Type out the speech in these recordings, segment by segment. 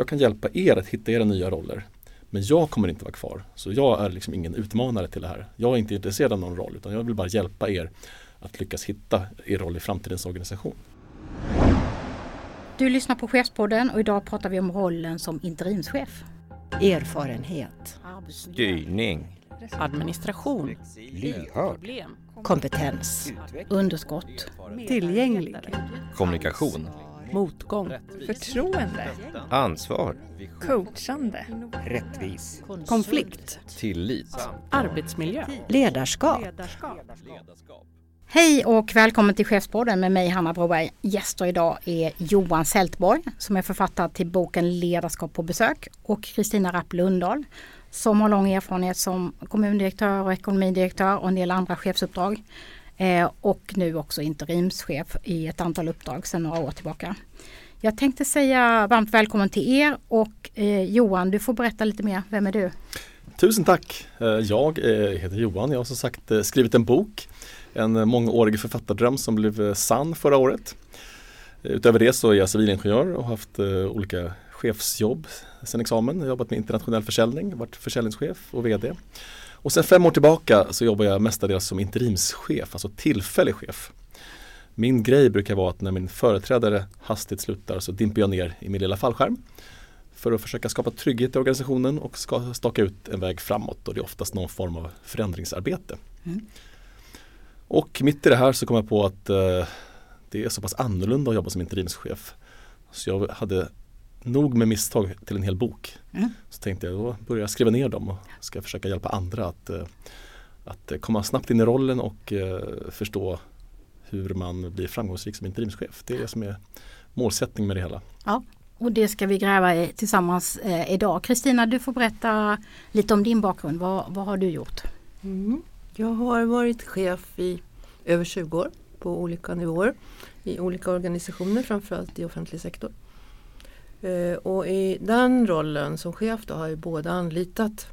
jag kan hjälpa er att hitta era nya roller. Men jag kommer inte vara kvar. Så jag är liksom ingen utmanare till det här. Jag är inte intresserad av någon roll utan jag vill bara hjälpa er att lyckas hitta er roll i framtidens organisation. Du lyssnar på Chefspodden och idag pratar vi om rollen som interimschef. Erfarenhet. Styrning. Administration. Lyhörd. Kompetens. Underskott. Tillgänglig. Kommunikation. Motgång. Förtroende. Ansvar. Coachande. Rättvis. Konflikt. Tillit. Arbetsmiljö. Ledarskap. Hej och välkommen till Chefspodden med mig Hanna Broberg. Gäster idag är Johan Sältborg som är författare till boken Ledarskap på besök och Kristina Rapp Lundahl som har lång erfarenhet som kommundirektör och ekonomidirektör och en del andra chefsuppdrag. Eh, och nu också interimschef i ett antal uppdrag sedan några år tillbaka. Jag tänkte säga varmt välkommen till er och eh, Johan, du får berätta lite mer. Vem är du? Tusen tack! Eh, jag eh, heter Johan, jag har som sagt eh, skrivit en bok. En mångårig författardröm som blev sann förra året. Utöver det så är jag civilingenjör och har haft olika chefsjobb sen examen. Jag har jobbat med internationell försäljning, varit försäljningschef och VD. Och sen fem år tillbaka så jobbar jag mestadels som interimschef, alltså tillfällig chef. Min grej brukar vara att när min företrädare hastigt slutar så dimper jag ner i min lilla fallskärm för att försöka skapa trygghet i organisationen och ska staka ut en väg framåt och det är oftast någon form av förändringsarbete. Mm. Och mitt i det här så kom jag på att eh, det är så pass annorlunda att jobba som interimschef. Så jag hade nog med misstag till en hel bok. Mm. Så tänkte jag då börjar jag skriva ner dem och ska försöka hjälpa andra att, eh, att komma snabbt in i rollen och eh, förstå hur man blir framgångsrik som interimschef. Det är det som är målsättning med det hela. Ja, och det ska vi gräva i tillsammans eh, idag. Kristina, du får berätta lite om din bakgrund. Vad, vad har du gjort? Mm. Jag har varit chef i över 20 år på olika nivåer i olika organisationer, framförallt i offentlig sektor. Eh, och i den rollen som chef då har jag både anlitat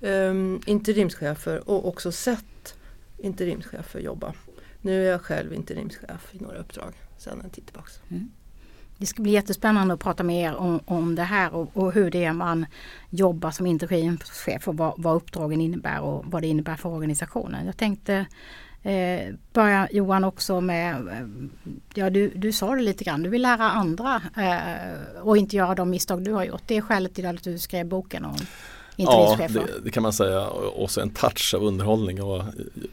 um, interimschefer och också sett interimschefer jobba. Nu är jag själv interimschef i några uppdrag sedan en tid tillbaka. Mm. Det ska bli jättespännande att prata med er om, om det här och, och hur det är man jobbar som interimschef och vad, vad uppdragen innebär och vad det innebär för organisationen. Jag tänkte Eh, börja Johan också med, eh, ja du, du sa det lite grann, du vill lära andra eh, och inte göra de misstag du har gjort. Det är skälet till att du skrev boken om Ja, det, det, kan man säga. Och så en touch av underhållning. Och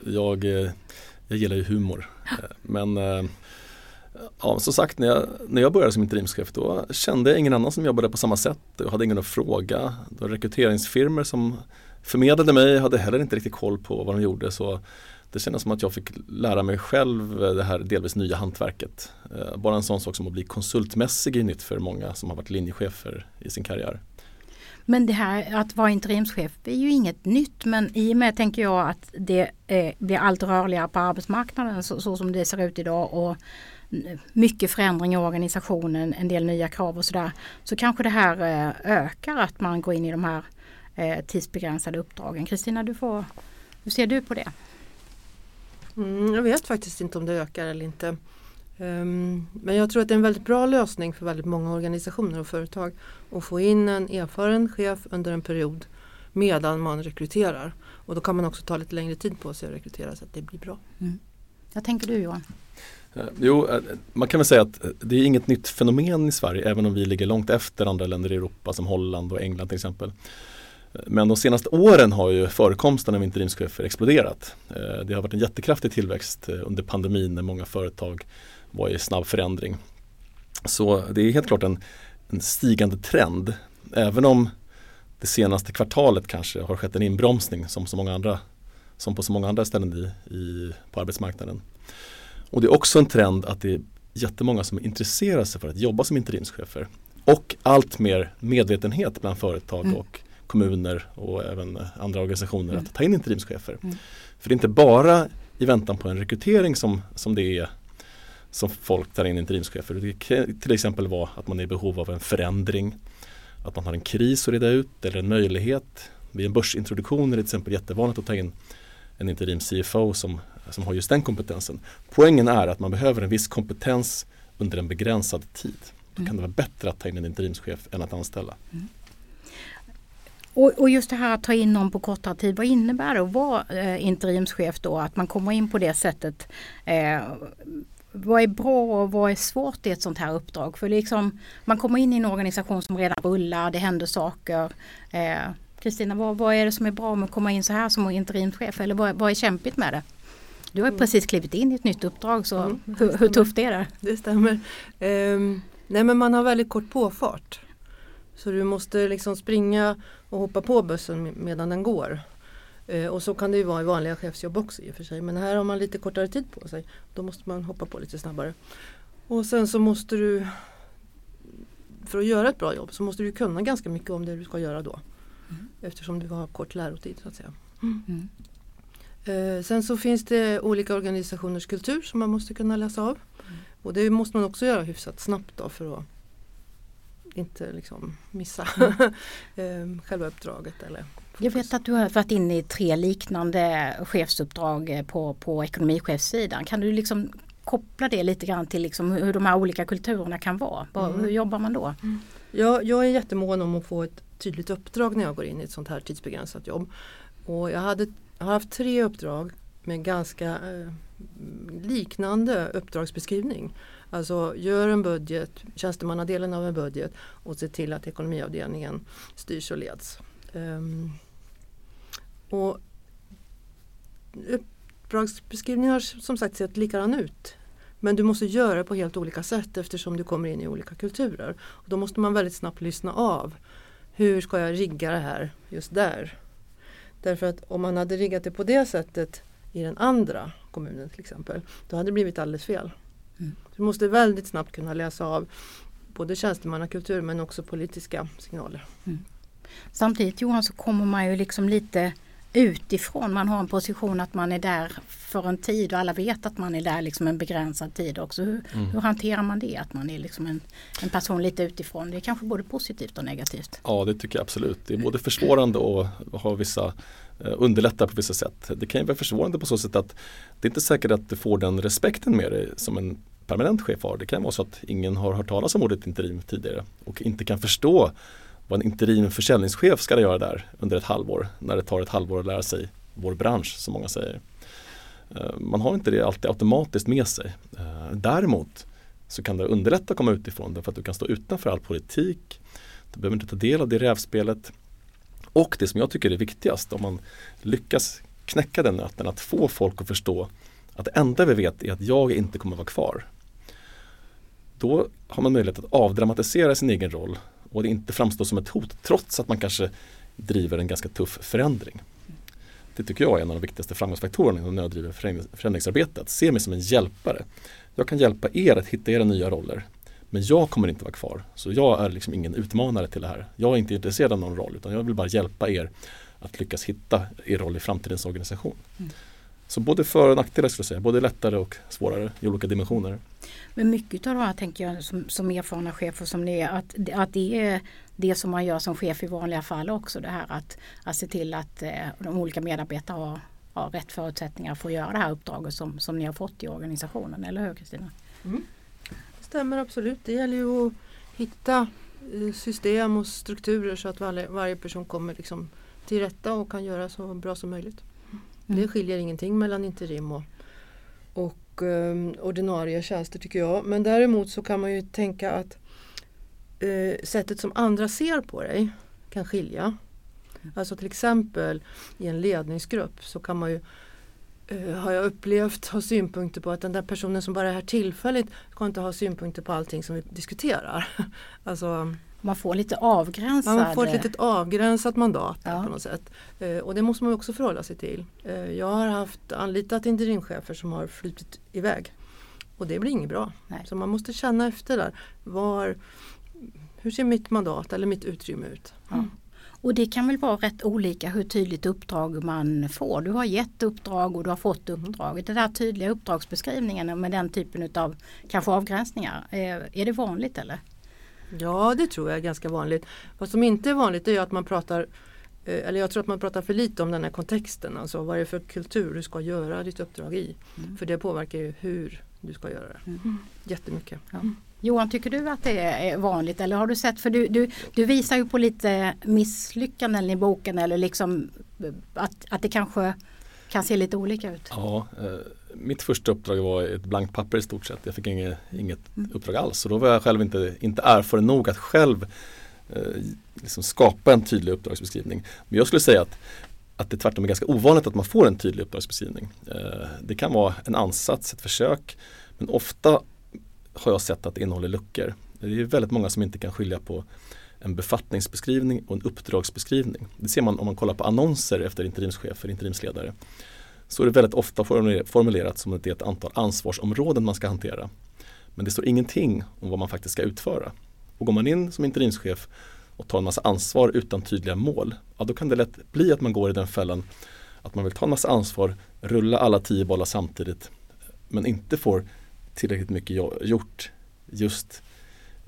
jag, eh, jag gillar ju humor. Eh, men ja, som sagt, när jag, när jag började som interimschef då kände jag ingen annan som jobbade på samma sätt. Jag hade ingen att fråga. Det var rekryteringsfirmor som förmedlade mig, hade heller inte riktigt koll på vad de gjorde. Så det kändes som att jag fick lära mig själv det här delvis nya hantverket. Eh, bara en sån sak som att bli konsultmässig är nytt för många som har varit linjechefer i sin karriär. Men det här att vara interimschef är ju inget nytt men i och med tänker jag att det eh, blir allt rörligare på arbetsmarknaden så, så, som det ser ut idag och mycket förändring i organisationen, en del nya krav och sådär. Så kanske det här eh, ökar att man går in i de här eh, tidsbegränsade uppdragen. Kristina, du får, hur ser du på det? Mm, jag vet faktiskt inte om det ökar eller inte. Um, men jag tror att det är en väldigt bra lösning för väldigt många organisationer och företag att få in en erfaren chef under en period medan man rekryterar. Och då kan man också ta lite längre tid på sig att rekrytera så att det blir bra. Mm. Vad tänker du Johan? Uh, jo, uh, man kan väl säga att det är inget nytt fenomen i Sverige även om vi ligger långt efter andra länder i Europa som Holland och England till exempel. Men de senaste åren har ju förekomsten av interimschefer exploderat. Eh, det har varit en jättekraftig tillväxt eh, under pandemin när många företag var i snabb förändring. Så det är helt klart en, en stigande trend. Även om det senaste kvartalet kanske har skett en inbromsning som, så många andra, som på så många andra ställen i, i, på arbetsmarknaden. Och det är också en trend att det är jättemånga som intresserar sig för att jobba som interimschefer. Och allt mer medvetenhet bland företag mm. och kommuner och även andra organisationer mm. att ta in interimschefer. Mm. För det är inte bara i väntan på en rekrytering som, som det är som folk tar in interimschefer. Det kan till exempel vara att man är i behov av en förändring, att man har en kris att reda ut eller en möjlighet. Vid en börsintroduktion är det till exempel jättevanligt att ta in en interim CFO som, som har just den kompetensen. Poängen är att man behöver en viss kompetens under en begränsad tid. Då kan det vara bättre att ta in en interimschef än att anställa. Och, och just det här att ta in någon på kortare tid, vad innebär det att vara eh, interimschef då? Att man kommer in på det sättet. Eh, vad är bra och vad är svårt i ett sånt här uppdrag? För liksom, man kommer in i en organisation som redan rullar, det händer saker. Eh, Kristina, vad, vad är det som är bra med att komma in så här som interimschef? Eller vad, vad är kämpigt med det? Du har Mm. precis klivit in i ett nytt uppdrag så Mm, hur, hur tufft är det? Det stämmer. Ehm, nej men man har väldigt kort påfart. Så du måste liksom springa och hoppa på bussen med- medan den går. Eh, och så kan det ju vara i vanliga chefsjobb också i och för sig. Men här har man lite kortare tid på sig. Då måste man hoppa på lite snabbare. Och sen så måste du för att göra ett bra jobb så måste du kunna ganska mycket om det du ska göra då. Eftersom du har kort lärotid så att säga. Mm. Eh, sen så finns det olika organisationers kultur som man måste kunna läsa av. Och det måste man också göra hyfsat snabbt då för att inte liksom missa eh, själva uppdraget. Eller Jag vet att du har varit inne i tre liknande chefsuppdrag eh, på, på ekonomichefssidan. Kan du liksom koppla det lite grann till liksom hur de här olika kulturerna kan vara? Mm. Hur jobbar man då? Jag, jag är jättemån om att få ett tydligt uppdrag när jag går in i ett sånt här tidsbegränsat jobb. Och jag, hade, jag har haft tre uppdrag med ganska eh, liknande uppdragsbeskrivning. Alltså gör en budget, tjänstemannadelen av en budget och se till att ekonomiavdelningen styrs och leds. Um, och uppdragsbeskrivningar har som sagt sett likadan ut. Men du måste göra det på helt olika sätt eftersom du kommer in i olika kulturer. Och då måste man väldigt snabbt lyssna av. Hur ska jag rigga det här just där? Därför att om man hade riggat det på det sättet i den andra kommunen till exempel, då hade det blivit alldeles fel. Mm. Du måste väldigt snabbt kunna läsa av både tjänstemannakultur men också politiska signaler. Samtidigt Johan så kommer man ju liksom lite utifrån. Man har en position att man är där för en tid och alla vet att man är där liksom en begränsad tid också. Hur, Mm. hur hanterar man det? Att man är liksom en, en person lite utifrån. Det är kanske både positivt och negativt. Ja, det tycker jag absolut. Det är både försvårande och har vissa eh, underlättar på vissa sätt. Det kan ju vara försvårande på så sätt att det är inte säkert att du får den respekten med dig som en permanent chef har. Det kan vara så att ingen har hört talas om ordet interim tidigare och inte kan förstå vad en interim försäljningschef ska göra där under ett halvår när det tar ett halvår att lära sig vår bransch som många säger. Eh, man har inte det alltid automatiskt med sig. Eh, däremot så kan det underlätta att komma utifrån därför att du kan stå utanför all politik. Du behöver inte ta del av det rävspelet. Och det som jag tycker är viktigast om man lyckas knäcka den nöten att få folk att förstå att det enda vi vet är att jag inte kommer vara kvar. Då har man möjlighet att avdramatisera sin egen roll och det inte framstår som ett hot trots att man kanske driver en ganska tuff förändring. Det tycker jag är en av de viktigaste framgångsfaktorerna när jag driver förändringsarbetet. se mig som en hjälpare. Jag kan hjälpa er att hitta era nya roller. Men jag kommer inte vara kvar. Så jag är liksom ingen utmanare till det här. Jag är inte intresserad av någon roll utan jag vill bara hjälpa er att lyckas hitta er roll i framtidens organisation. Mm. Så både för och nackdelar skulle jag säga. Både lättare och svårare i olika dimensioner. Men mycket av det här tänker jag som, som erfarna chefer som det är att, att det är det som man gör som chef i vanliga fall också. Det här att, att se till att eh, de olika medarbetarna har, har rätt förutsättningar för att göra det här uppdraget som, som ni har fått i organisationen. Eller hur Kristina? Det stämmer absolut. Det gäller ju att hitta eh, system och strukturer så att varje, varje person kommer liksom till rätta och kan göra så bra som möjligt. Mm. Det skiljer ingenting mellan interim och, och eh, ordinarie tjänster tycker jag. Men däremot så kan man ju tänka att eh, sättet som andra ser på dig kan skilja. Alltså till exempel i en ledningsgrupp så kan man ju eh, har jag upplevt ha synpunkter på att den där personen som bara är här tillfälligt ska inte ha synpunkter på allting som vi diskuterar. alltså Man får lite avgränsade... man får ett litet avgränsat mandat Ja. på något sätt. Eh, och det måste man också förhålla sig till. Eh, jag har haft anlitat interimchefer som har flutit iväg. Och det blir inget bra. Nej. Så man måste känna efter där. Var, hur ser mitt mandat eller mitt utrymme ut? Ja. Och det kan väl vara rätt olika hur tydligt uppdrag man får. Du har gett uppdrag och du har fått uppdraget. Den där tydliga uppdragsbeskrivningen med den typen av kanske avgränsningar. eh, Är det vanligt eller? Ja, det tror jag är ganska vanligt. Vad som inte är vanligt är att man pratar eh, eller jag tror att man pratar för lite om den här kontexten. Alltså vad är det för kultur du ska göra ditt uppdrag i. Mm. För det påverkar ju hur du ska göra det. Mm. Jättemycket. Johan, tycker du att det är vanligt eller har du sett, för du, du, du visar ju på lite misslyckanden i boken eller liksom eh, att, att det kanske kan se lite olika ut. Ja, eh, mitt första uppdrag var ett blankt papper i stort sett. Jag fick inget, inget uppdrag alls och då var jag själv inte, inte erfaren nog att själv eh, liksom skapa en tydlig uppdragsbeskrivning. Men jag skulle säga att, att det tvärtom är ganska ovanligt att man får en tydlig uppdragsbeskrivning. Eh, det kan vara en ansats, ett försök, men ofta har jag sett att det innehåller luckor. Det är väldigt många som inte kan skilja på en befattningsbeskrivning och en uppdragsbeskrivning. Det ser man om man kollar på annonser efter interimschefer, interimsledare. Så är det väldigt ofta formulerat som att det är ett antal ansvarsområden man ska hantera. Men det står ingenting om vad man faktiskt ska utföra. Och går man in som interimschef och tar en massa ansvar utan tydliga mål, ja då kan det lätt bli att man går i den fällan att man vill ta en massa ansvar, rulla alla tio bollar samtidigt men inte får tillräckligt mycket gjort just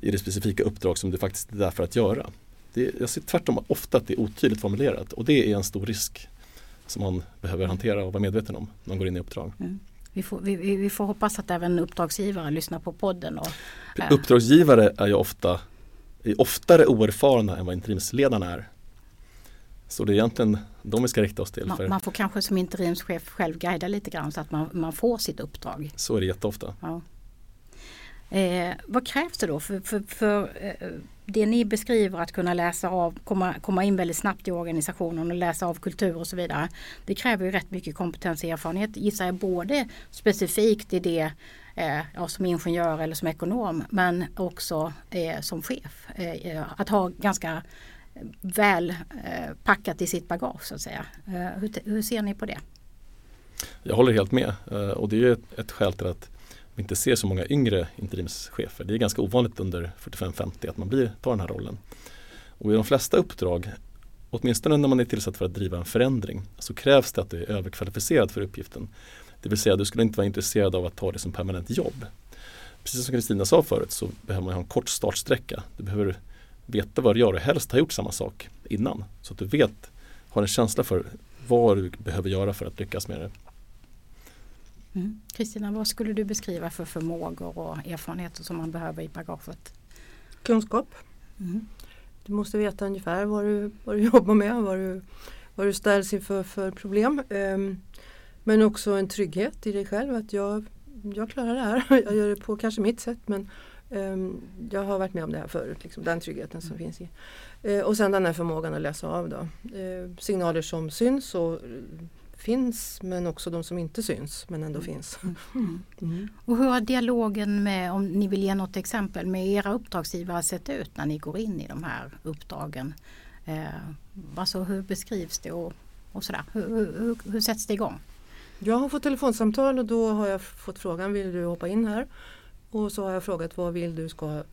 i det specifika uppdrag som du faktiskt är där för att göra. Det, jag ser tvärtom ofta att det är otydligt formulerat och det är en stor risk som man behöver hantera och vara medveten om när man går in i uppdrag. Mm. Vi får, vi, vi får hoppas att även uppdragsgivare lyssnar på podden. Och, äh. Uppdragsgivare är ju ofta är oftare oerfarna än vad interimsledarna är. Så det är egentligen de vi ska rikta oss till. Man, man får kanske som interimschef själv guida lite grann så att man, man får sitt uppdrag. Så är det jätteofta. Ja. Eh, vad krävs det då för, för, för eh, det ni beskriver att kunna läsa av, komma, komma in väldigt snabbt i organisationen och läsa av kultur och så vidare. Det kräver ju rätt mycket kompetens och erfarenhet gissar jag både specifikt i det eh, ja, som ingenjör eller som ekonom men också eh, som chef. Eh, att ha ganska väl eh, packat i sitt bagage så att säga. Eh, hur, hur, ser ni på det? Jag håller helt med eh, och det är ett, ett skäl till att vi inte ser så många yngre interimschefer. Det är ganska ovanligt under 45-50 att man blir, tar den här rollen. Och i de flesta uppdrag, åtminstone när man är tillsatt för att driva en förändring, så krävs det att du är överkvalificerad för uppgiften. Det vill säga du skulle inte vara intresserad av att ta det som permanent jobb. Precis som Kristina sa förut så behöver man ha en kort startsträcka. Du behöver veta vad du gör och helst ha gjort samma sak innan. Så att du vet, har en känsla för vad du behöver göra för att lyckas med det. Mm. Kristina, mm. vad skulle du beskriva för förmågor och erfarenheter som man behöver i bagaget? Kunskap. Mm. Du måste veta ungefär vad du, vad du jobbar med, vad du, vad du ställs inför för problem. Um, men också en trygghet i dig själv att jag, jag klarar det här. Jag gör det på kanske mitt sätt men um, jag har varit med om det här förut. Liksom, den tryggheten som mm. finns i. Uh, och sen den här förmågan att läsa av då. Uh, signaler som syns och finns men också de som inte syns men ändå mm. finns. Mm. Mm. Och hur har dialogen med, om ni vill ge något exempel, med era uppdragsgivare sett ut när ni går in i de här uppdragen? Eh, alltså hur beskrivs det och, och sådär? Hur, hur, hur sätts det igång? Jag har fått telefonsamtal och då har jag fått frågan vill du hoppa in här? Och så har jag frågat vad vill du ska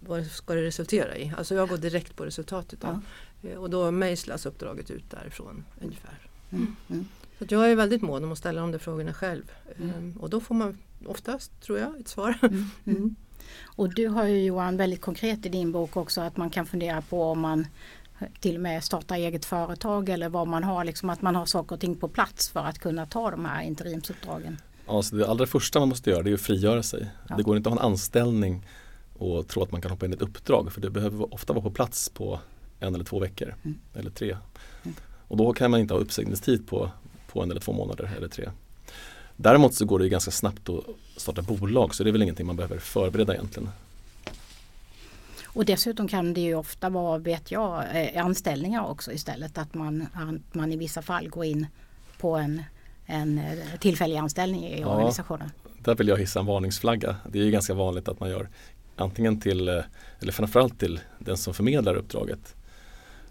vad ska det resultera i? Alltså jag går direkt på resultatet. Då. Ja. Eh, och då mejslas uppdraget ut därifrån ungefär. Mm. Mm. Så jag är väldigt mån om att ställa de där frågorna själv. Mm. Um, och då får man oftast, tror jag, ett svar. Mm. Mm. Och du har ju Johan väldigt konkret i din bok också att man kan fundera på om man till och med startar eget företag eller vad man har, liksom att man har saker och ting på plats för att kunna ta de här interimsuppdragen. Alltså det allra första man måste göra det är att frigöra sig. Ja. Det går inte att ha en anställning och tro att man kan hoppa in i ett uppdrag för det behöver ofta vara på plats på en eller två veckor mm. eller tre. Mm. Och då kan man inte ha uppsägningstid på, på en eller två månader eller tre. Däremot så går det ganska snabbt att starta bolag så det är väl ingenting man behöver förbereda egentligen. Och dessutom kan det ju ofta vara, vet jag, eh, anställningar också istället. Att man, att man i vissa fall går in på en, en eh, tillfällig anställning i ja, organisationen. Där vill jag hissa en varningsflagga. Det är ju ganska vanligt att man gör antingen till, eh, eller framförallt till den som förmedlar uppdraget.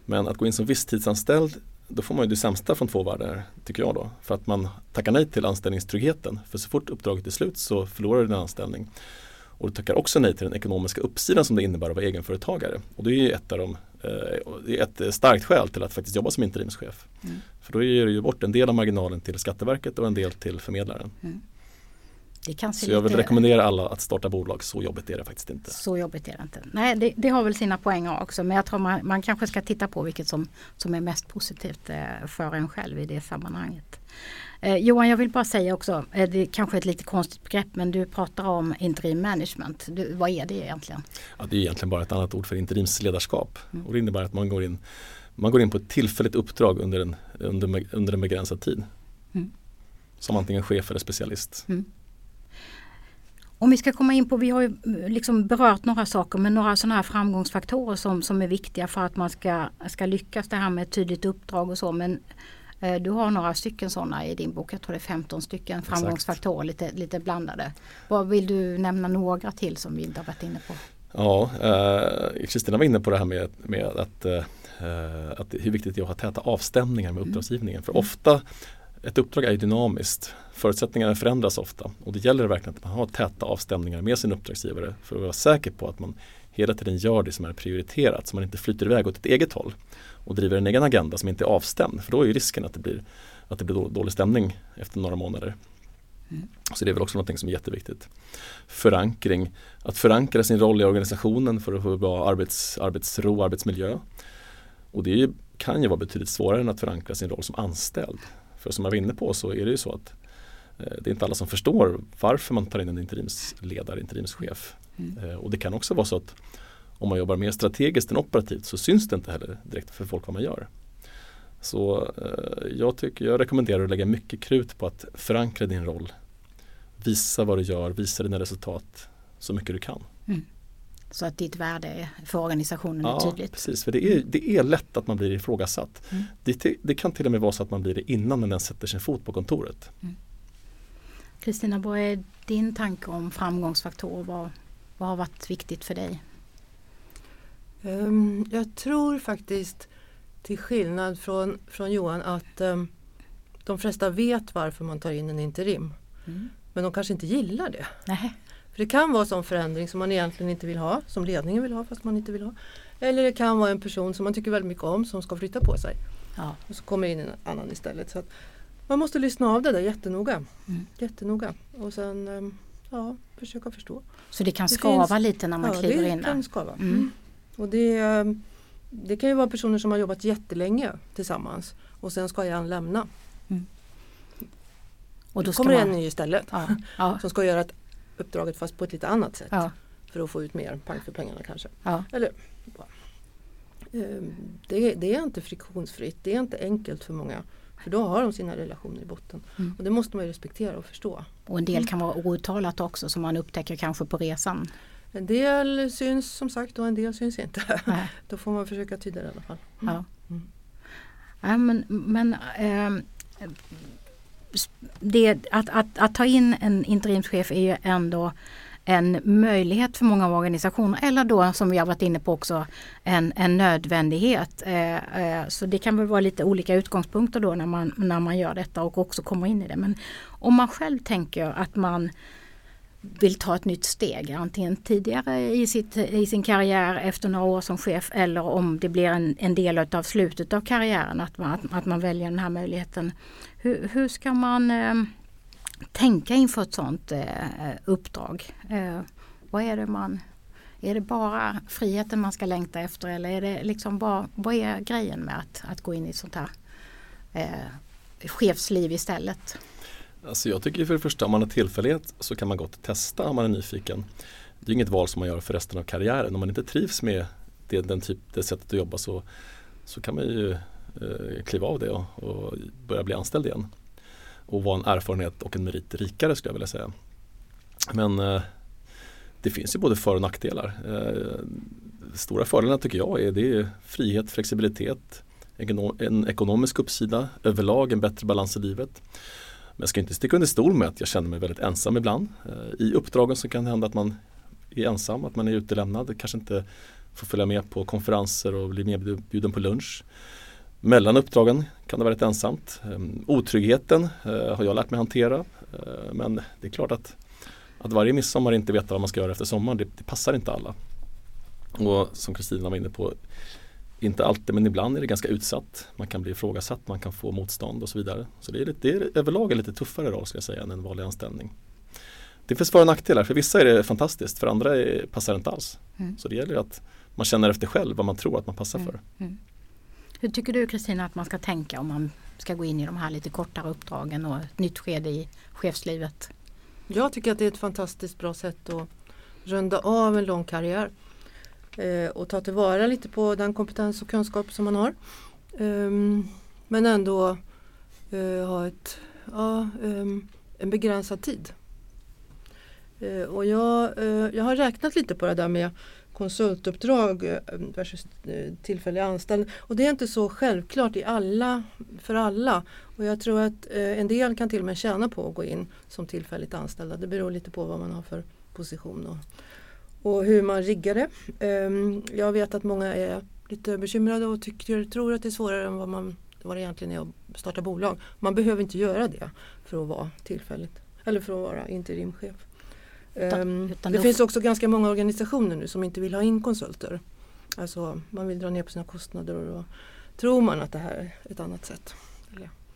Men att gå in som visstidsanställd då får man ju det sämsta från två världar tycker jag då. För att man tackar nej till anställningstryggheten. För så fort uppdraget är slut så förlorar du din anställning. Och du tackar också nej till den ekonomiska uppsidan som det innebär att vara egenföretagare. Och det är ett av de eh, ett starkt skäl till att faktiskt jobba som interimschef. Mm. För då ger du ju bort en del av marginalen till Skatteverket och en del till förmedlaren. Mm. Det kan se Så jag vill rekommendera alla att starta bolag, så jobbigt är det faktiskt inte. Så jobbigt är det inte. Nej, det, det har väl sina poänger också men jag tror man, man kanske ska titta på vilket som, som är mest positivt eh, för en själv i det sammanhanget. Eh, Johan, jag vill bara säga också, eh, det är kanske ett lite konstigt begrepp men du pratar om interim management. Du, vad är det egentligen? Ja, det är egentligen bara ett annat ord för interimsledarskap. Mm. Och det innebär att man går in, man går in på ett tillfälligt uppdrag under en, under, under en begränsad tid. Mm. Som antingen chef eller specialist. Om vi ska komma in på, vi har ju eh, liksom berört några saker men några sådana här framgångsfaktorer som, som är viktiga för att man ska, ska lyckas det här med ett tydligt uppdrag och så men eh, du har några stycken sådana i din bok, jag tror det är 15 stycken Exakt. framgångsfaktorer, lite, lite blandade. Vad vill du nämna några till som vi inte har varit inne på? Ja, eh, Kristina var inne på det här med, med att, eh, att hur viktigt det är att ha täta avstämningar med uppdragsgivningen. För ofta, ett uppdrag är ju dynamiskt. Förutsättningarna förändras ofta och det gäller verkligen att man har täta avstämningar med sin uppdragsgivare för att vara säker på att man hela tiden gör det som är prioriterat så man inte flyter iväg åt ett eget håll och driver en egen agenda som inte är avstämd för då är ju risken att det blir, att det blir dålig stämning efter några månader. Så det är väl också något som är jätteviktigt. Förankring, att förankra sin roll i organisationen för att få bra arbets, arbetsro och arbetsmiljö. Och det är ju, kan ju vara betydligt svårare än att förankra sin roll som anställd. För som jag var inne på så är det ju så att eh, det är inte alla som förstår varför man tar in en interimsledare, interimschef. Eh, och det kan också vara så att om man jobbar mer strategiskt än operativt så syns det inte heller direkt för folk vad man gör. Så eh, jag, tycker, jag rekommenderar att lägga mycket krut på att förankra din roll. Visa vad du gör, visa dina resultat så mycket du kan. Så att ditt värde för organisationen är Ja, tydligt. precis. För det är, det är lätt att man blir ifrågasatt. Mm. Det, det kan till och med vara så att man blir det innan man ens sätter sin fot på kontoret. Kristina, vad är din tanke om framgångsfaktorer? Vad, vad har varit viktigt för dig? Ehm, jag tror faktiskt till skillnad från, från Johan att ehm, de flesta vet varför man tar in en interim. Mm. Men de kanske inte gillar det. Nej. För det kan vara sån förändring som man egentligen inte vill ha, som ledningen vill ha fast man inte vill ha. Eller det kan vara en person som man tycker väldigt mycket om som ska flytta på sig. Ja. Och så kommer in en annan istället. Så man måste lyssna av det där jättenoga. Mm. Jättenoga. Och sen ehm, ja, försöka förstå. Så det kan Det skava finns- lite när man ja, kliver det in kan där? skava. Mm. Och det, ehm, det kan ju vara personer som har jobbat jättelänge tillsammans och sen ska en lämna. Och då kommer man, en ny istället ja, ja, som ska göra ett uppdraget fast på ett lite annat sätt. ja, För att få ut mer pang för pengarna kanske. ja. Eller. Ehm, det, det är inte friktionsfritt, det är inte enkelt för många. För då har de sina relationer i botten. Mm. Och det måste man ju respektera och förstå. Och en del kan vara outtalat också som man upptäcker kanske på resan. En del syns som sagt och en del syns inte. Nej. Då får man försöka tyda det i alla fall. Ja. Mm. Ja, men men s- det, att, att, att ta in en interimschef är ju ändå en möjlighet för många organisationer eller då som vi har varit inne på också en, en nödvändighet. Eh, eh, så det kan väl vara lite olika utgångspunkter då när man, när man gör detta och också kommer in i det. Men om man själv tänker att man vill ta ett nytt steg, antingen tidigare i, sitt, i sin karriär efter några år som chef eller om det blir en, en del av slutet av karriären, att man, att, att man väljer den här möjligheten. Hur, hur ska man eh, tänka inför ett sådant eh, uppdrag? Eh, vad är det man är det bara friheten man ska längta efter eller är det liksom vad, vad är grejen med att, att gå in i ett sånt här eh, chefsliv istället? Alltså jag tycker för det första om man har tillfällighet så kan man gott testa om man är nyfiken. Det är inget val som man gör för resten av karriären. Om man inte trivs med det, den typ, det sättet att jobba så, så kan man ju eh, kliva av det och, och börja bli anställd igen. Och vara en erfarenhet och en merit rikare skulle jag vilja säga. Men eh, det finns ju både för och nackdelar. Eh, stora fördelarna tycker jag är, det är frihet, flexibilitet, en ekonomisk uppsida, överlag en bättre balans i livet. Men jag ska inte sticka under stol med att jag känner mig väldigt ensam ibland. Eh, I uppdragen så kan det hända att man är ensam, att man är utelämnad, kanske inte får följa med på konferenser och bli medbjuden på lunch. Mellan uppdragen kan det vara rätt ensamt. Ehm, otryggheten eh, har jag lärt mig hantera. Eh, men det är klart att, att varje midsommar inte veta vad man ska göra efter sommaren, det, det passar inte alla. Och som Kristina var inne på, inte alltid men ibland är det ganska utsatt. Man kan bli ifrågasatt, man kan få motstånd och så vidare. Så det är, lite, det är överlag en lite tuffare roll ska jag säga än en vanlig anställning. det finns för och nackdelar. För vissa är det fantastiskt, för andra är, passar det inte alls. Mm. Så det gäller att man känner efter själv vad man tror att man passar Mm. för. Hur tycker du Kristina att man ska tänka om man ska gå in i de här lite kortare uppdragen och ett nytt skede i chefslivet? Jag tycker att det är ett fantastiskt bra sätt att runda av en lång karriär. Eh, och ta tillvara lite på den kompetens och kunskap som man har. Ehm, men ändå eh, ha ett, ja, ehm, en begränsad tid. Eh, och jag, eh, jag har räknat lite på det där med konsultuppdrag versus tillfällig anställning. Och det är inte så självklart i alla, för alla. Och jag tror att en del kan till och med tjäna på att gå in som tillfälligt anställda. Det beror lite på vad man har för position och, och hur man riggar det. Ehm, jag vet att många är lite bekymrade och tycker, tror att det är svårare än vad, man, vad det egentligen är att starta bolag. Man behöver inte göra det för att vara tillfälligt eller för att vara interimchef. Utan- Ehm, utan det då- finns också ganska många organisationer nu som inte vill ha in konsulter. Alltså man vill dra ner på sina kostnader och då tror man att det här är ett annat sätt.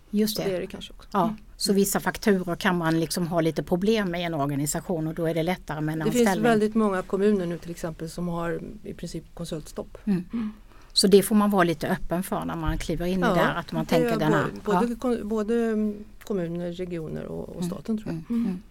Just Det är det. det kanske också. Ja, så vissa fakturer kan man liksom ha lite problem med i en organisation och då är det lättare med en Det anställning. finns väldigt många kommuner nu till exempel som har i princip konsultstopp. Så det får man vara lite öppen för när man kliver in i Ja, det här, att man Det tänker den här. både, ja. både, mm, kommuner, regioner och, och staten tror jag. Mm, mm.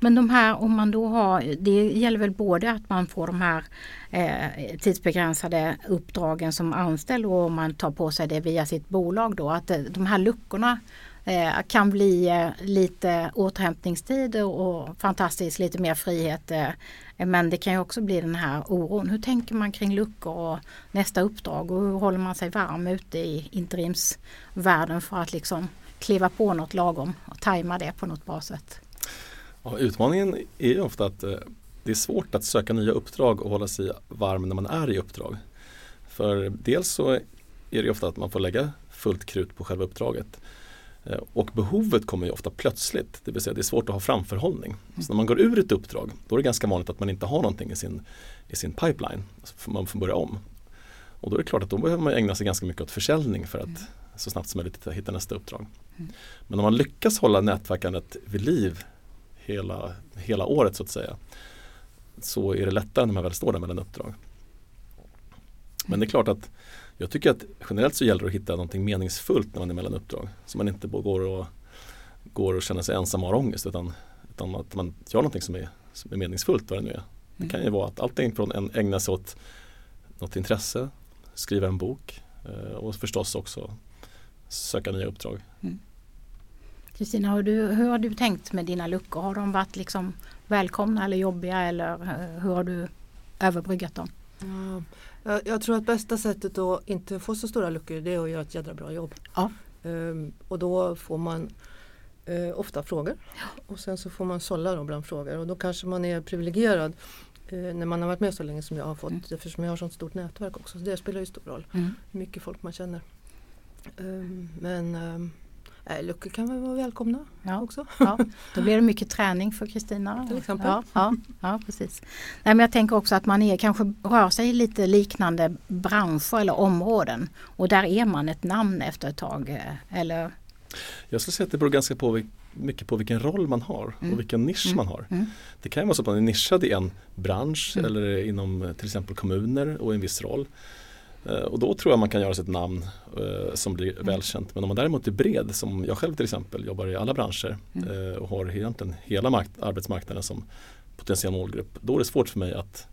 Men de här, om man då har, det gäller väl både att man får de här eh, tidsbegränsade uppdragen som anställd och om man tar på sig det via sitt bolag då, att eh, de här luckorna eh, kan bli eh, lite återhämtningstid och fantastiskt lite mer frihet. Eh, men det kan ju också bli den här oron. Hur tänker man kring luckor och nästa uppdrag och hur håller man sig varm ute i interimsvärlden för att liksom kliva på något lagom och tajma det på något bra sätt? Ja, utmaningen är ju ofta att eh, det är svårt att söka nya uppdrag och hålla sig varm när man är i uppdrag. För dels så är det ofta att man får lägga fullt krut på själva uppdraget. Eh, Och behovet kommer ju ofta plötsligt, det vill säga det är svårt att ha framförhållning. Så när man går ur ett uppdrag, då är det ganska vanligt att man inte har någonting i sin, i sin pipeline. Så man får börja om. Och då är det klart att då behöver man ägna sig ganska mycket åt försäljning för att så snabbt som möjligt hitta- hitta nästa uppdrag. Men om man lyckas hålla nätverkandet vid liv hela, hela året så att säga så är det lättare när man väl står där mellan uppdrag. Men det är klart att jag tycker att generellt så gäller det att hitta någonting meningsfullt när man är mellan uppdrag. Så man inte bara går och, går och känner sig ensam och har ångest utan, utan att man gör någonting som är, som är meningsfullt vad det nu är. Det kan ju vara att allting från en ägna sig åt något intresse, skriva en bok eh, och förstås också söka nya uppdrag. Kristina, har du, hur har du tänkt med dina luckor? Har de varit liksom välkomna eller jobbiga eller eh, hur har du överbryggat dem? Ja, jag, jag tror att bästa sättet att inte få så stora luckor det är att göra ett jädra bra jobb. Ja. Ehm, och då får man eh, ofta frågor och sen så får man sålla då bland frågor och då kanske man är privilegierad eh, när man har varit med så länge som jag har fått Mm. eftersom jag har sånt stort nätverk också. Så det spelar ju stor roll Mm. hur mycket folk man känner. Ehm, men äh, luckor kan väl vara välkomna Ja. också. Ja, då blir det mycket träning för Kristina. Till exempel. Ja, ja, ja precis. Nej, men jag tänker också att man är, kanske rör sig i lite liknande branscher eller områden och där är man ett namn efter ett tag. eh, Eller, Jag skulle säga att det beror ganska på, mycket på vilken roll man har Mm. och vilken nisch Mm. man har. Mm. Det kan ju vara så att man är nischad i en bransch Mm. eller inom eh, till exempel kommuner och en viss roll. Eh, Och då tror jag man kan göra sitt namn eh, som blir Mm. välkänt. Men om man däremot är bred, som jag själv till exempel, jobbar i alla branscher Mm. eh, och har egentligen hela mark- arbetsmarknaden som potentiell målgrupp. Då är det svårt för mig att,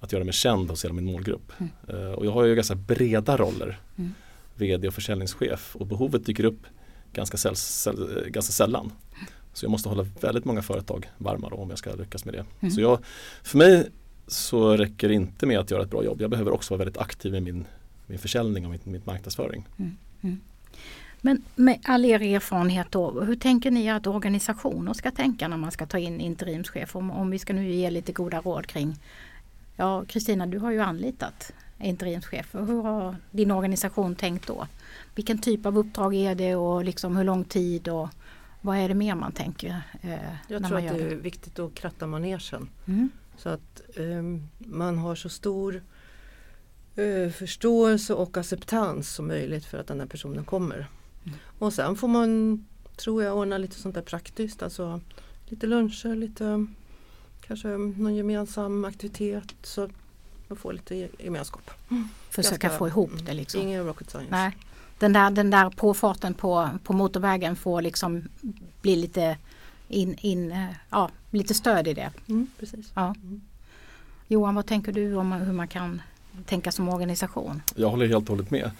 att göra mig känd hos hela min målgrupp. Mm. Eh, Och jag har ju ganska breda roller. Mm. VD och försäljningschef och behovet dyker upp ganska, säll, säll, eh, ganska sällan. Så jag måste hålla väldigt många företag varma då, om jag ska lyckas med det. Mm. Så jag, för mig så räcker det inte med att göra ett bra jobb. Jag behöver också vara väldigt aktiv i min, min försäljning och min, min marknadsföring. men med all er erfarenhet då, hur tänker ni att organisationer ska tänka när man ska ta in interimschef? Om, om vi ska nu ge lite goda råd kring, ja Kristina du har ju anlitat interimschef. Hur har din organisation tänkt då? Vilken typ av uppdrag är det och liksom hur lång tid och vad är det mer man tänker eh, Jag när tror man att det? är viktigt att kratta manegen. Mm. Så att ehm, man har så stor eh, förståelse och acceptans som möjligt för att den här personen kommer. Mm. Och sen får man, tror jag, ordna lite sånt där praktiskt. Alltså lite luncher, lite kanske någon gemensam aktivitet så man får lite ge- gemenskap. Försöka Ganska- få ihop det liksom. Ingen rocket science. Nej. Den där, den där påfarten på, på motorvägen får liksom bli lite in, in, eh, ja, lite stöd i det. Mm, precis. Ja. Mm. Johan, vad tänker du om hur man kan tänka som organisation? Jag håller helt och hållet med.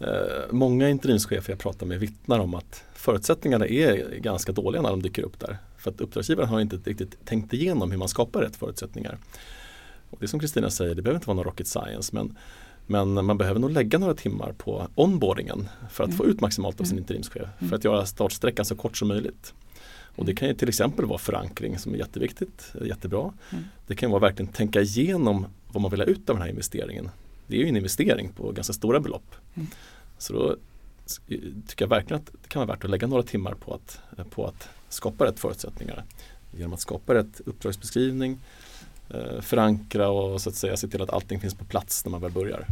Eh, många interimschefer jag pratar med vittnar om att förutsättningarna är ganska dåliga när de dyker upp där. För att uppdragsgivaren har inte riktigt tänkt igenom hur man skapar rätt förutsättningar. Och det är som Kristina säger, det behöver inte vara någon rocket science men, men man behöver nog lägga några timmar på onboardingen för att få ut maximalt av sin interimschef. För att göra startsträckan så kort som möjligt. Och det kan ju till exempel vara förankring som är jätteviktigt, jättebra. Mm. Det kan vara verkligen tänka igenom vad man vill ha ut av den här investeringen. Det är ju en investering på ganska stora belopp. Mm. Så då tycker jag verkligen att det kan vara värt att lägga några timmar på att, på att skapa rätt förutsättningar. Genom att skapa rätt uppdragsbeskrivning, eh, förankra och så att säga se till att allting finns på plats när man väl börjar.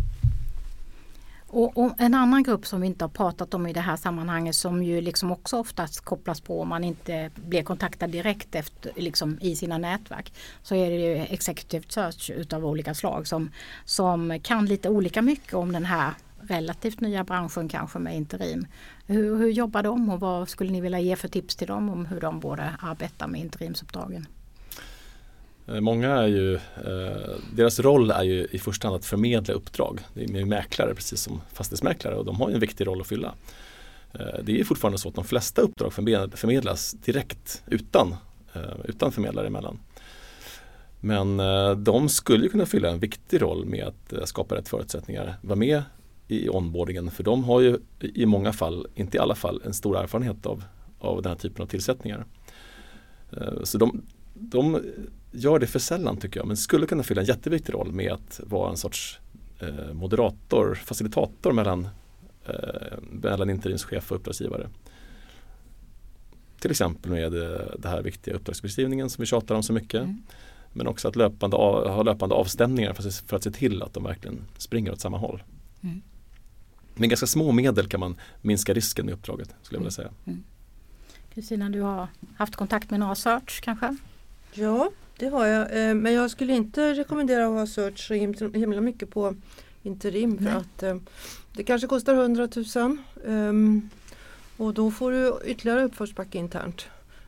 Och, och en annan grupp som vi inte har pratat om i det här sammanhanget som ju liksom också oftast kopplas på om man inte blir kontaktad direkt efter, liksom i sina nätverk. Så är det ju executive search utav olika slag som, som kan lite olika mycket om den här relativt nya branschen kanske med interim. Hur, hur jobbar de och vad skulle ni vilja ge för tips till dem om hur de borde arbeta med interimsuppdragen? Eh, många är ju, eh, deras roll är ju i första hand att förmedla uppdrag. Det är mäklare precis som fastighetsmäklare och de har ju en viktig roll att fylla. Eh, det är fortfarande så att de flesta uppdrag förmedlas direkt utan, eh, utan förmedlare emellan. Men eh, de skulle kunna fylla en viktig roll med att eh, skapa rätt förutsättningar, vara med i onboardingen för de har ju i många fall, inte i alla fall, en stor erfarenhet av, av den här typen av tillsättningar. Så de, de gör det för sällan tycker jag men skulle kunna fylla en jätteviktig roll med att vara en sorts eh, moderator, facilitator mellan, eh, mellan interimschef och uppdragsgivare. Till exempel med eh, det här viktiga uppdragsbeskrivningen som vi tjatar om så mycket. Mm. Men också att löpande av, ha löpande avstämningar för, att se- för att se till att de verkligen springer åt samma håll. Mm. Med ganska små medel kan man minska risken med uppdraget skulle jag vilja säga. Kristina, du har haft kontakt med några search kanske? Ja, det har jag. Eh, Men jag skulle inte rekommendera att ha search så him- himla mycket på interim för att eh, det kanske kostar 100 000 ehm, och då får du ytterligare uppförsbacke internt.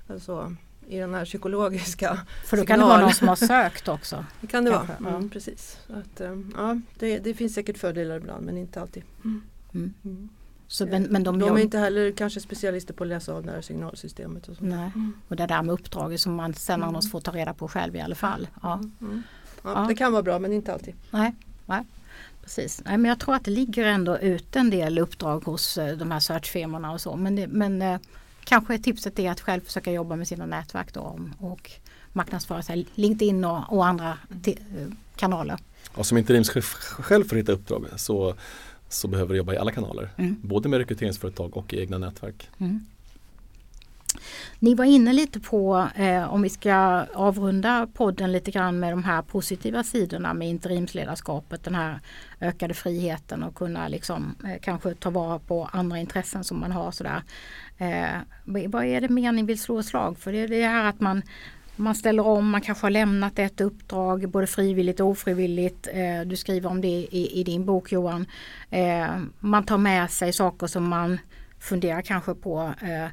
Alltså i den här psykologiska, För då kan det vara någon som har sökt också. det kan det Kanske, vara. ja. Mm, precis. Så Att, eh, ja, det, det finns säkert fördelar ibland men inte alltid. Mm. Mm. Så, men, men de, De är inte heller kanske specialister på att läsa av det här signalsystemet. Och så. Nej. Och det där med uppdraget som man sen Mm. annars får ta reda på själv i alla fall. Ja. Mm. Ja, Ja. Det kan vara bra men inte alltid. Nej, nej, precis. Nej, men jag tror att det ligger ändå ut en del uppdrag hos eh, de här searchfirmorna och så. Men, det, men eh, kanske tipset är att själv försöka jobba med sina nätverk då om- och marknadsföra sig. LinkedIn och, och andra eh, kanaler. Och som interimschef själv för att hitta uppdrag så, så behöver du jobba i alla kanaler. Mm. Både med rekryteringsföretag och i egna nätverk. Mm. Ni var inne lite på, eh, om vi ska avrunda podden lite grann med de här positiva sidorna med interimsledarskapet, den här ökade friheten och kunna liksom, eh, kanske ta vara på andra intressen som man har. Sådär. Eh, vad är det mer ni vill slå slag för? Det är det här att man man ställer om, man kanske har lämnat ett uppdrag både frivilligt och ofrivilligt. Eh, du skriver om det i, i din bok Johan. Eh, man tar med sig saker som man funderar kanske på. Eh,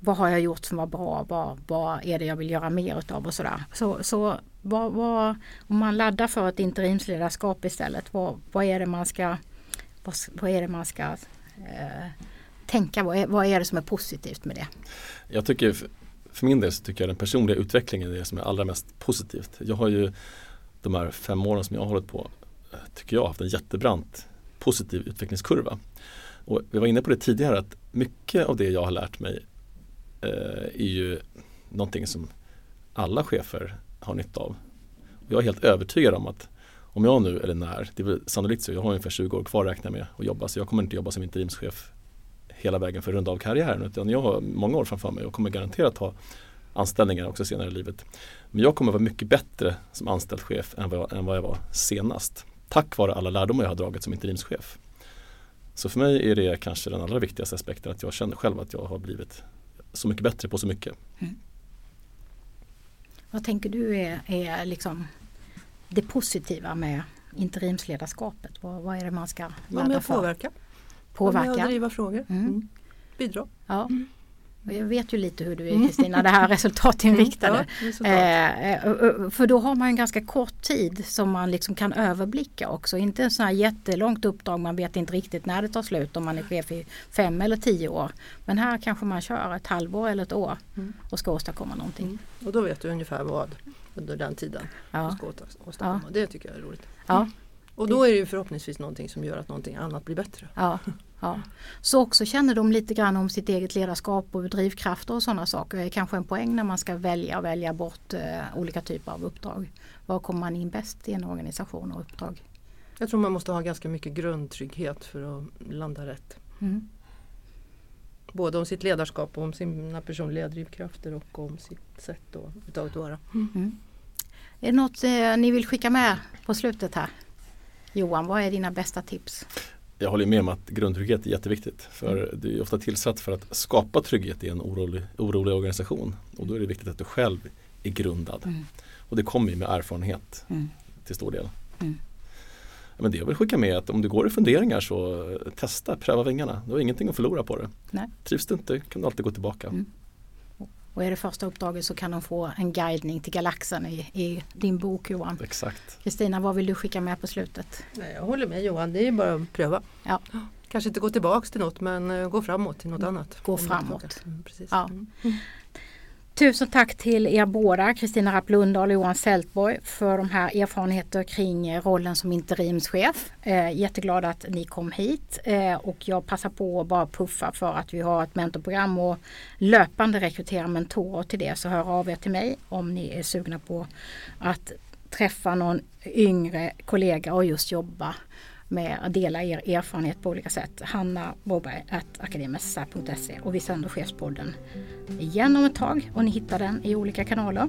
vad har jag gjort som var bra? Vad, vad är det jag vill göra mer utav och sådär. Så, så vad, vad, om man laddar för ett interimsledarskap istället, vad, vad är det man ska, vad, vad är det man ska eh, tänka? Vad är, vad är det som är positivt med det? Jag tycker, för min del så tycker jag den personliga utvecklingen är det som är allra mest positivt. Jag har ju de här fem åren som jag har hållit på, eh, tycker jag, haft en jättebrant positiv utvecklingskurva. Och vi var inne på det tidigare att mycket av det jag har lärt mig eh, är ju någonting som alla chefer har nytta av. Och jag är helt övertygad om att om jag nu, eller när, det är väl sannolikt så, jag har ungefär 20 år kvar räknar jag med att jobba så jag kommer inte jobba som interimschef hela vägen för att runda av karriären utan jag har många år framför mig och kommer garanterat ha anställningar också senare i livet. Men jag kommer vara mycket bättre som anställd chef än vad jag, än vad jag var senast. Tack vare alla lärdomar jag har dragit som interimschef. Så för mig är det kanske den allra viktigaste aspekten att jag känner själv att jag har blivit så mycket bättre på så mycket. Vad tänker du är, är liksom det positiva med interimsledarskapet? Vad, vad är det man ska ladda och för? påverka. Påverka? driva frågor. Mm. Mm. Bidra. Ja. Och Jag vet ju lite hur du är Kristina, det här resultatinriktade. Mm. Ja, resultat. Eh, eh, för då har man en ganska kort tid som man liksom kan överblicka också. Inte en sån här jättelångt uppdrag, man vet inte riktigt när det tar slut om man är chef i fem eller tio år. Men här kanske man kör ett halvår eller ett år Mm. och ska åstadkomma någonting. Mm. Och då vet du ungefär vad under den tiden du Ja. ska åta- åstadkomma. Det tycker jag är roligt. Ja, Och då är det förhoppningsvis någonting som gör att någonting annat blir bättre. ja, ja. Så också känner de lite grann om sitt eget ledarskap och drivkrafter och sådana saker. Det är kanske en poäng när man ska välja och välja bort eh, olika typer av uppdrag. Var kommer man in bäst i en organisation och uppdrag? Jag tror man måste ha ganska mycket grundtrygghet för att landa rätt. Mm. Både om sitt ledarskap och om sina personliga drivkrafter och om sitt sätt att att vara. Mm. Är det något eh, ni vill skicka med på slutet här? Johan, vad är dina bästa tips? Jag håller med om att grundtrygghet är jätteviktigt. För det är ofta tillsatt för att skapa trygghet i en orolig, orolig organisation. Och då är det viktigt att du själv är grundad. Mm. Och det kommer ju med erfarenhet Mm. till stor del. Mm. Men det jag vill skicka med är att om du går i funderingar så testa, pröva vingarna. Du har ingenting att förlora på det. Nej. Trivs du inte kan du alltid gå tillbaka. Mm. Och är det första uppdraget så kan de få en guidning till galaxen i, i din bok Johan. Exakt. Kristina, vad vill du skicka med på slutet? Nej, jag håller med Johan, det är bara att pröva. Ja. Kanske inte gå tillbaks till något men eh, gå framåt till något annat. Gå framåt. Mm, precis. Ja. Mm. Tusen tack till er båda, Kristina Rapp Lundahl och Johan Sältborg för de här erfarenheterna kring eh, rollen som interimschef. Eh, jätteglad att ni kom hit eh, och jag passar på att bara puffa för att vi har ett mentorprogram och löpande rekryterar mentorer till det. Så hör av er till mig om ni är sugna på att träffa någon yngre kollega och just jobba med att dela er erfarenhet på olika sätt. Hanna Boberg akademisk.se och vi sänder Chefspodden igen om ett tag och ni hittar den i olika kanaler.